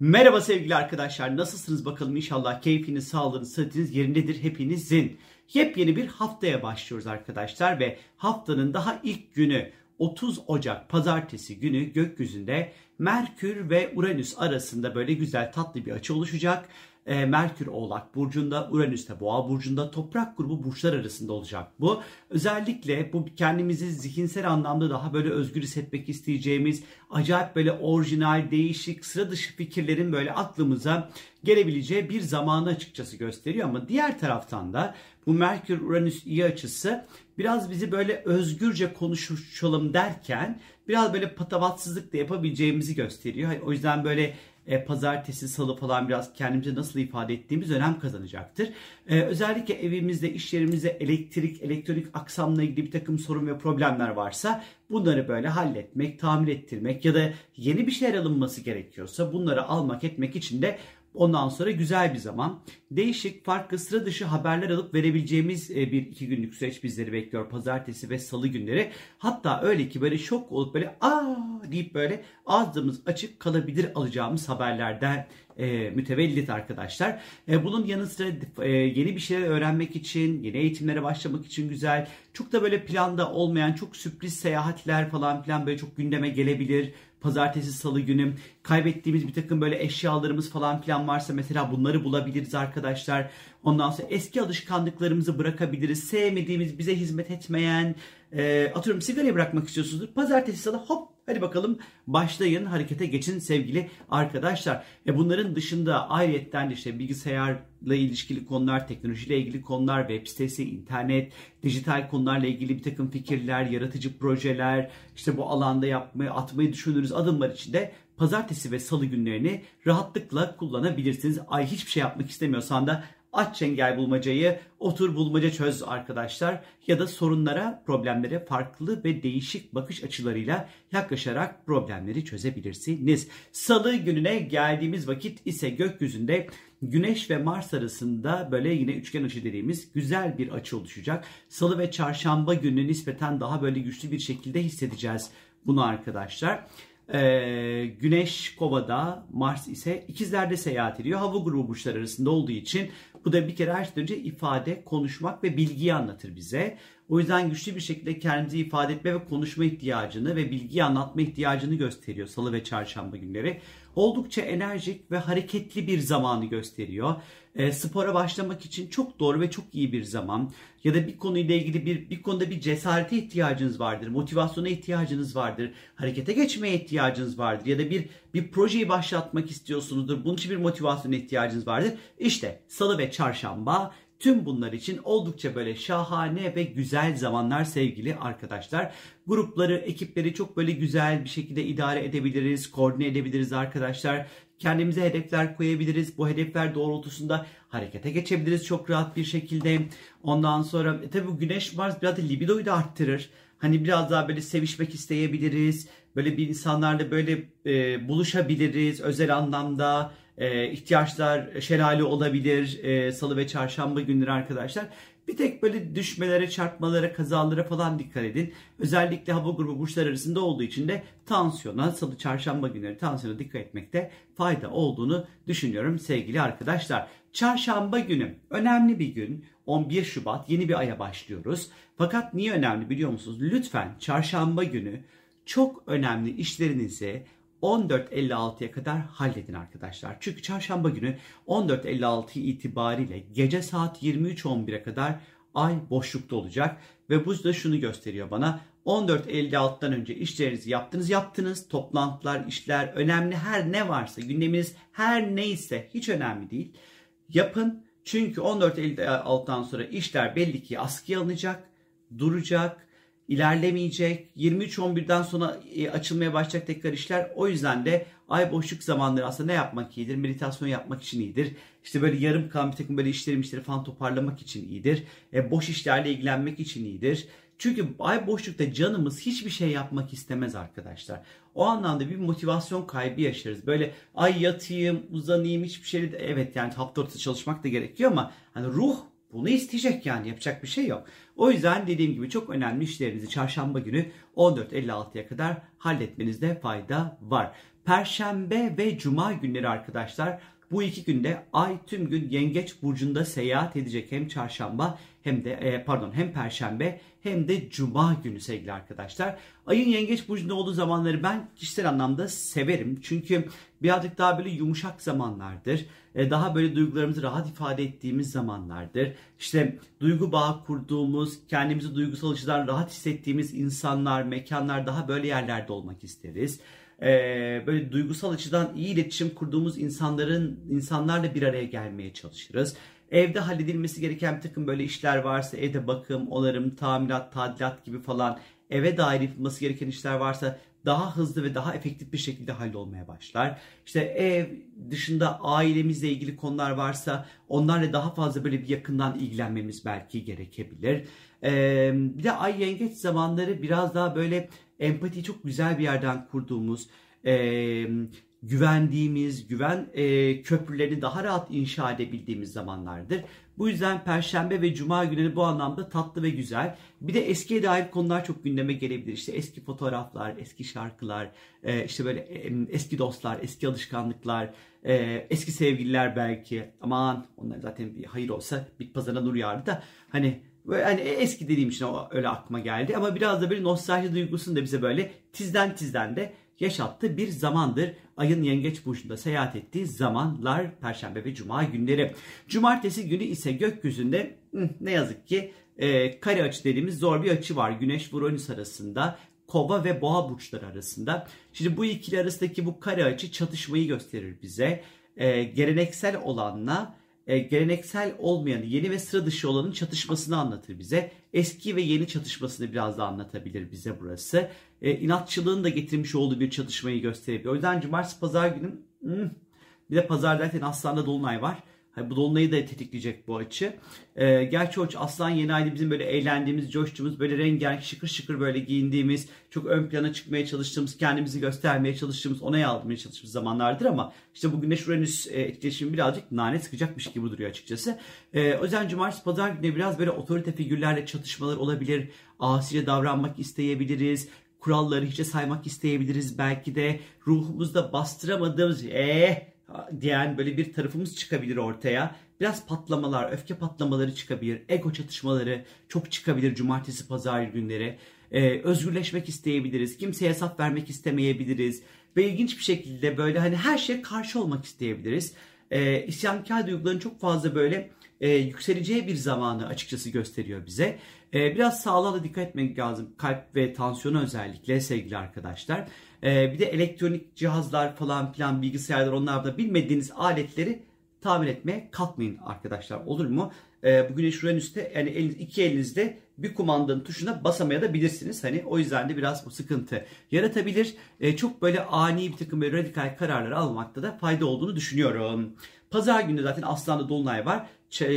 Merhaba sevgili arkadaşlar. Nasılsınız bakalım inşallah keyfiniz, sağlığınız, sıhhatiniz yerindedir hepinizin. Yepyeni bir haftaya başlıyoruz arkadaşlar ve haftanın daha ilk günü 30 Ocak pazartesi günü gökyüzünde Merkür ve Uranüs arasında böyle güzel tatlı bir açı oluşacak. E, Merkür Oğlak Burcu'nda, Uranüs de Boğa Burcu'nda toprak grubu burçlar arasında olacak bu. Özellikle bu kendimizi zihinsel anlamda daha böyle özgür hissetmek isteyeceğimiz, acayip böyle orijinal, değişik, sıra dışı fikirlerin böyle aklımıza gelebileceği bir zamanı açıkçası gösteriyor. Ama diğer taraftan da bu Merkür-Uranüs iyi açısı biraz bizi böyle özgürce konuşalım derken biraz böyle patavatsızlık da yapabileceğimizi gösteriyor. O yüzden böyle e, pazartesi, salı falan biraz kendimizi nasıl ifade ettiğimiz önem kazanacaktır. E, özellikle evimizde, iş yerimizde elektrik, elektronik aksamla ilgili bir takım sorun ve problemler varsa bunları böyle halletmek, tamir ettirmek ya da yeni bir şeyler alınması gerekiyorsa bunları almak etmek için de Ondan sonra güzel bir zaman. Değişik, farklı, sıra dışı haberler alıp verebileceğimiz e, bir iki günlük süreç bizleri bekliyor. Pazartesi ve salı günleri. Hatta öyle ki böyle şok olup böyle aa deyip böyle ağzımız açık kalabilir alacağımız haberlerden e, mütevellit arkadaşlar. E, bunun yanı sıra e, yeni bir şeyler öğrenmek için, yeni eğitimlere başlamak için güzel. Çok da böyle planda olmayan çok sürpriz seyahatler falan filan böyle çok gündeme gelebilir. Pazartesi, salı günü kaybettiğimiz bir takım böyle eşyalarımız falan filan varsa mesela bunları bulabiliriz arkadaşlar. Ondan sonra eski alışkanlıklarımızı bırakabiliriz. Sevmediğimiz, bize hizmet etmeyen, e, atıyorum sigarayı bırakmak istiyorsunuzdur. Pazartesi, salı hop Hadi bakalım başlayın harekete geçin sevgili arkadaşlar. E bunların dışında ayrıyetten işte bilgisayarla ilişkili konular, teknolojiyle ilgili konular, web sitesi, internet, dijital konularla ilgili bir takım fikirler, yaratıcı projeler, işte bu alanda yapmayı, atmayı düşündüğünüz adımlar için de pazartesi ve salı günlerini rahatlıkla kullanabilirsiniz. Ay hiçbir şey yapmak istemiyorsan da Aç çengel bulmacayı, otur bulmaca çöz arkadaşlar. Ya da sorunlara, problemlere farklı ve değişik bakış açılarıyla yaklaşarak problemleri çözebilirsiniz. Salı gününe geldiğimiz vakit ise gökyüzünde Güneş ve Mars arasında böyle yine üçgen açı dediğimiz güzel bir açı oluşacak. Salı ve çarşamba günü nispeten daha böyle güçlü bir şekilde hissedeceğiz bunu arkadaşlar. Ee, Güneş Kova'da, Mars ise ikizlerde seyahat ediyor. Hava grubu burçlar arasında olduğu için bu da bir kere her şeyden önce ifade, konuşmak ve bilgiyi anlatır bize. O yüzden güçlü bir şekilde kendimizi ifade etme ve konuşma ihtiyacını ve bilgiyi anlatma ihtiyacını gösteriyor salı ve çarşamba günleri. Oldukça enerjik ve hareketli bir zamanı gösteriyor. E, spora başlamak için çok doğru ve çok iyi bir zaman. Ya da bir konuyla ilgili bir bir konuda bir cesarete ihtiyacınız vardır, motivasyona ihtiyacınız vardır, harekete geçmeye ihtiyacınız vardır ya da bir bir projeyi başlatmak istiyorsunuzdur. Bunun için bir motivasyona ihtiyacınız vardır. İşte salı ve çarşamba Tüm bunlar için oldukça böyle şahane ve güzel zamanlar sevgili arkadaşlar. Grupları, ekipleri çok böyle güzel bir şekilde idare edebiliriz, koordine edebiliriz arkadaşlar. Kendimize hedefler koyabiliriz. Bu hedefler doğrultusunda harekete geçebiliriz çok rahat bir şekilde. Ondan sonra e, tabii bu güneş Mars biraz da libidoyu da arttırır. Hani biraz daha böyle sevişmek isteyebiliriz. Böyle bir insanlarla böyle e, buluşabiliriz özel anlamda e, ihtiyaçlar şelale olabilir e, salı ve çarşamba günleri arkadaşlar. Bir tek böyle düşmelere, çarpmalara, kazalara falan dikkat edin. Özellikle hava grubu burçlar arasında olduğu için de tansiyona, salı çarşamba günleri tansiyona dikkat etmekte fayda olduğunu düşünüyorum sevgili arkadaşlar. Çarşamba günü önemli bir gün. 11 Şubat yeni bir aya başlıyoruz. Fakat niye önemli biliyor musunuz? Lütfen çarşamba günü çok önemli işlerinizi 14.56'ya kadar halledin arkadaşlar. Çünkü çarşamba günü 14.56 itibariyle gece saat 23.11'e kadar ay boşlukta olacak. Ve bu da şunu gösteriyor bana. 14.56'dan önce işlerinizi yaptınız yaptınız. Toplantılar, işler, önemli her ne varsa gündeminiz her neyse hiç önemli değil. Yapın. Çünkü 14.56'dan sonra işler belli ki askıya alınacak, duracak, ilerlemeyecek. 23-11'den sonra e, açılmaya başlayacak tekrar işler. O yüzden de ay boşluk zamanları aslında ne yapmak iyidir? Meditasyon yapmak için iyidir. İşte böyle yarım kalan bir takım böyle işlerim işleri falan toparlamak için iyidir. E, boş işlerle ilgilenmek için iyidir. Çünkü ay boşlukta canımız hiçbir şey yapmak istemez arkadaşlar. O anlamda bir motivasyon kaybı yaşarız. Böyle ay yatayım, uzanayım hiçbir şey de evet yani hafta ortası çalışmak da gerekiyor ama hani ruh bunu isteyecek yani yapacak bir şey yok. O yüzden dediğim gibi çok önemli işlerinizi çarşamba günü 14.56'ya kadar halletmenizde fayda var. Perşembe ve Cuma günleri arkadaşlar bu iki günde ay tüm gün Yengeç burcunda seyahat edecek hem çarşamba hem de e, pardon hem perşembe hem de cuma günü sevgili arkadaşlar. Ayın Yengeç burcunda olduğu zamanları ben kişisel anlamda severim. Çünkü birazcık daha böyle yumuşak zamanlardır. E, daha böyle duygularımızı rahat ifade ettiğimiz zamanlardır. İşte duygu bağı kurduğumuz, kendimizi duygusal açıdan rahat hissettiğimiz insanlar, mekanlar daha böyle yerlerde olmak isteriz e, böyle duygusal açıdan iyi iletişim kurduğumuz insanların insanlarla bir araya gelmeye çalışırız. Evde halledilmesi gereken bir takım böyle işler varsa evde bakım, onarım, tamirat, tadilat gibi falan eve dair yapılması gereken işler varsa daha hızlı ve daha efektif bir şekilde hallolmaya başlar. İşte ev dışında ailemizle ilgili konular varsa onlarla daha fazla böyle bir yakından ilgilenmemiz belki gerekebilir. Ee, bir de ay yengeç zamanları biraz daha böyle empatiyi çok güzel bir yerden kurduğumuz, e, güvendiğimiz, güven e, köprülerini daha rahat inşa edebildiğimiz zamanlardır. Bu yüzden Perşembe ve Cuma günleri bu anlamda tatlı ve güzel. Bir de eskiye dair konular çok gündeme gelebilir. İşte eski fotoğraflar, eski şarkılar, e, işte böyle e, eski dostlar, eski alışkanlıklar, e, eski sevgililer belki. Aman onlar zaten bir hayır olsa bit pazarına nur yağardı da hani Böyle hani eski dediğim için öyle aklıma geldi ama biraz da böyle nostalji duygusunu da bize böyle tizden tizden de yaşattığı bir zamandır. Ayın yengeç burcunda seyahat ettiği zamanlar Perşembe ve Cuma günleri. Cumartesi günü ise gökyüzünde ne yazık ki e, kare açı dediğimiz zor bir açı var. Güneş Uranüs arasında kova ve boğa burçları arasında. Şimdi bu ikili arasındaki bu kare açı çatışmayı gösterir bize. E, geleneksel olanla e, geleneksel olmayanı, yeni ve sıra dışı olanın çatışmasını anlatır bize. Eski ve yeni çatışmasını biraz da anlatabilir bize burası. E, inatçılığın da getirmiş olduğu bir çatışmayı gösterebilir. O yüzden cumartesi pazar günü hmm, bir de pazar derken aslanda dolunay var. Hani bu dolunayı da tetikleyecek bu açı. Ee, gerçi o aslan yeni ayda bizim böyle eğlendiğimiz, coştuğumuz, böyle rengarenk, şıkır şıkır böyle giyindiğimiz, çok ön plana çıkmaya çalıştığımız, kendimizi göstermeye çalıştığımız, ona aldırmaya çalıştığımız zamanlardır ama işte bu Güneş Uranüs e, etkileşimi birazcık nane sıkacakmış gibi duruyor açıkçası. E, o yüzden cumartesi pazar günü biraz böyle otorite figürlerle çatışmalar olabilir. Asice davranmak isteyebiliriz kuralları hiçe saymak isteyebiliriz belki de ruhumuzda bastıramadığımız eee diyen böyle bir tarafımız çıkabilir ortaya. Biraz patlamalar, öfke patlamaları çıkabilir. Ego çatışmaları çok çıkabilir cumartesi pazar günleri. Ee, özgürleşmek isteyebiliriz. Kimseye hesap vermek istemeyebiliriz. Ve ilginç bir şekilde böyle hani her şeye karşı olmak isteyebiliriz. Ee, isyankar duyguların çok fazla böyle e, yükseleceği bir zamanı açıkçası gösteriyor bize. E, biraz sağlığa da dikkat etmek lazım. Kalp ve tansiyonu özellikle sevgili arkadaşlar. E, bir de elektronik cihazlar falan filan bilgisayarlar onlar da bilmediğiniz aletleri tamir etmeye kalkmayın arkadaşlar olur mu? E, bu güneş Uranüs'te yani eliniz, iki elinizde bir kumandanın tuşuna basamaya da bilirsiniz. Hani o yüzden de biraz bu sıkıntı yaratabilir. E, çok böyle ani bir takım böyle radikal kararlar almakta da fayda olduğunu düşünüyorum. Pazar günü zaten Aslan'da Dolunay var.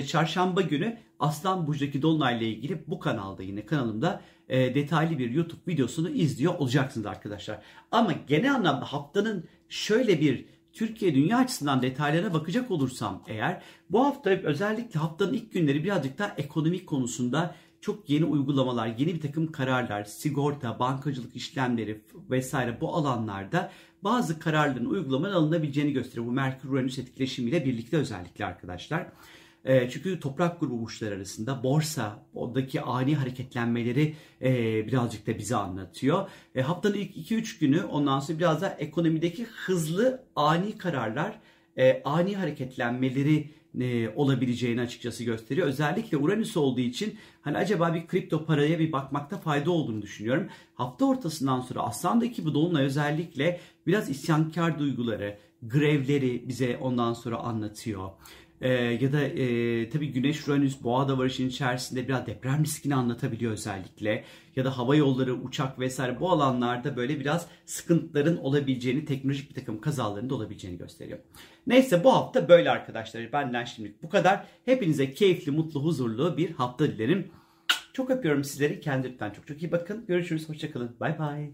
Çarşamba günü Aslan Burcu'daki Dolunay ile ilgili bu kanalda yine kanalımda e, detaylı bir YouTube videosunu izliyor olacaksınız arkadaşlar. Ama genel anlamda haftanın şöyle bir Türkiye dünya açısından detaylarına bakacak olursam eğer bu hafta özellikle haftanın ilk günleri birazcık daha ekonomik konusunda çok yeni uygulamalar, yeni bir takım kararlar, sigorta, bankacılık işlemleri vesaire bu alanlarda bazı kararların uygulamaların alınabileceğini gösteriyor. Bu Merkür-Uranüs etkileşimiyle birlikte özellikle arkadaşlar. E, çünkü toprak grubu burçları arasında borsa, oradaki ani hareketlenmeleri e, birazcık da bize anlatıyor. E, haftanın ilk 2-3 günü ondan sonra biraz da ekonomideki hızlı ani kararlar, e, ani hareketlenmeleri olabileceğini açıkçası gösteriyor. Özellikle Uranüs olduğu için hani acaba bir kripto paraya bir bakmakta fayda olduğunu düşünüyorum. Hafta ortasından sonra Aslan'daki bu dolunay özellikle biraz isyankar duyguları, grevleri bize ondan sonra anlatıyor. Ee, ya da e, tabii Güneş Uranüs Boğa Davarışı'nın içerisinde biraz deprem riskini anlatabiliyor özellikle. Ya da hava yolları, uçak vesaire bu alanlarda böyle biraz sıkıntıların olabileceğini, teknolojik bir takım kazaların da olabileceğini gösteriyor. Neyse bu hafta böyle arkadaşlar. Benden şimdilik bu kadar. Hepinize keyifli, mutlu, huzurlu bir hafta dilerim. Çok öpüyorum sizleri. Kendinize lütfen çok çok iyi bakın. Görüşürüz. Hoşçakalın. Bay bay.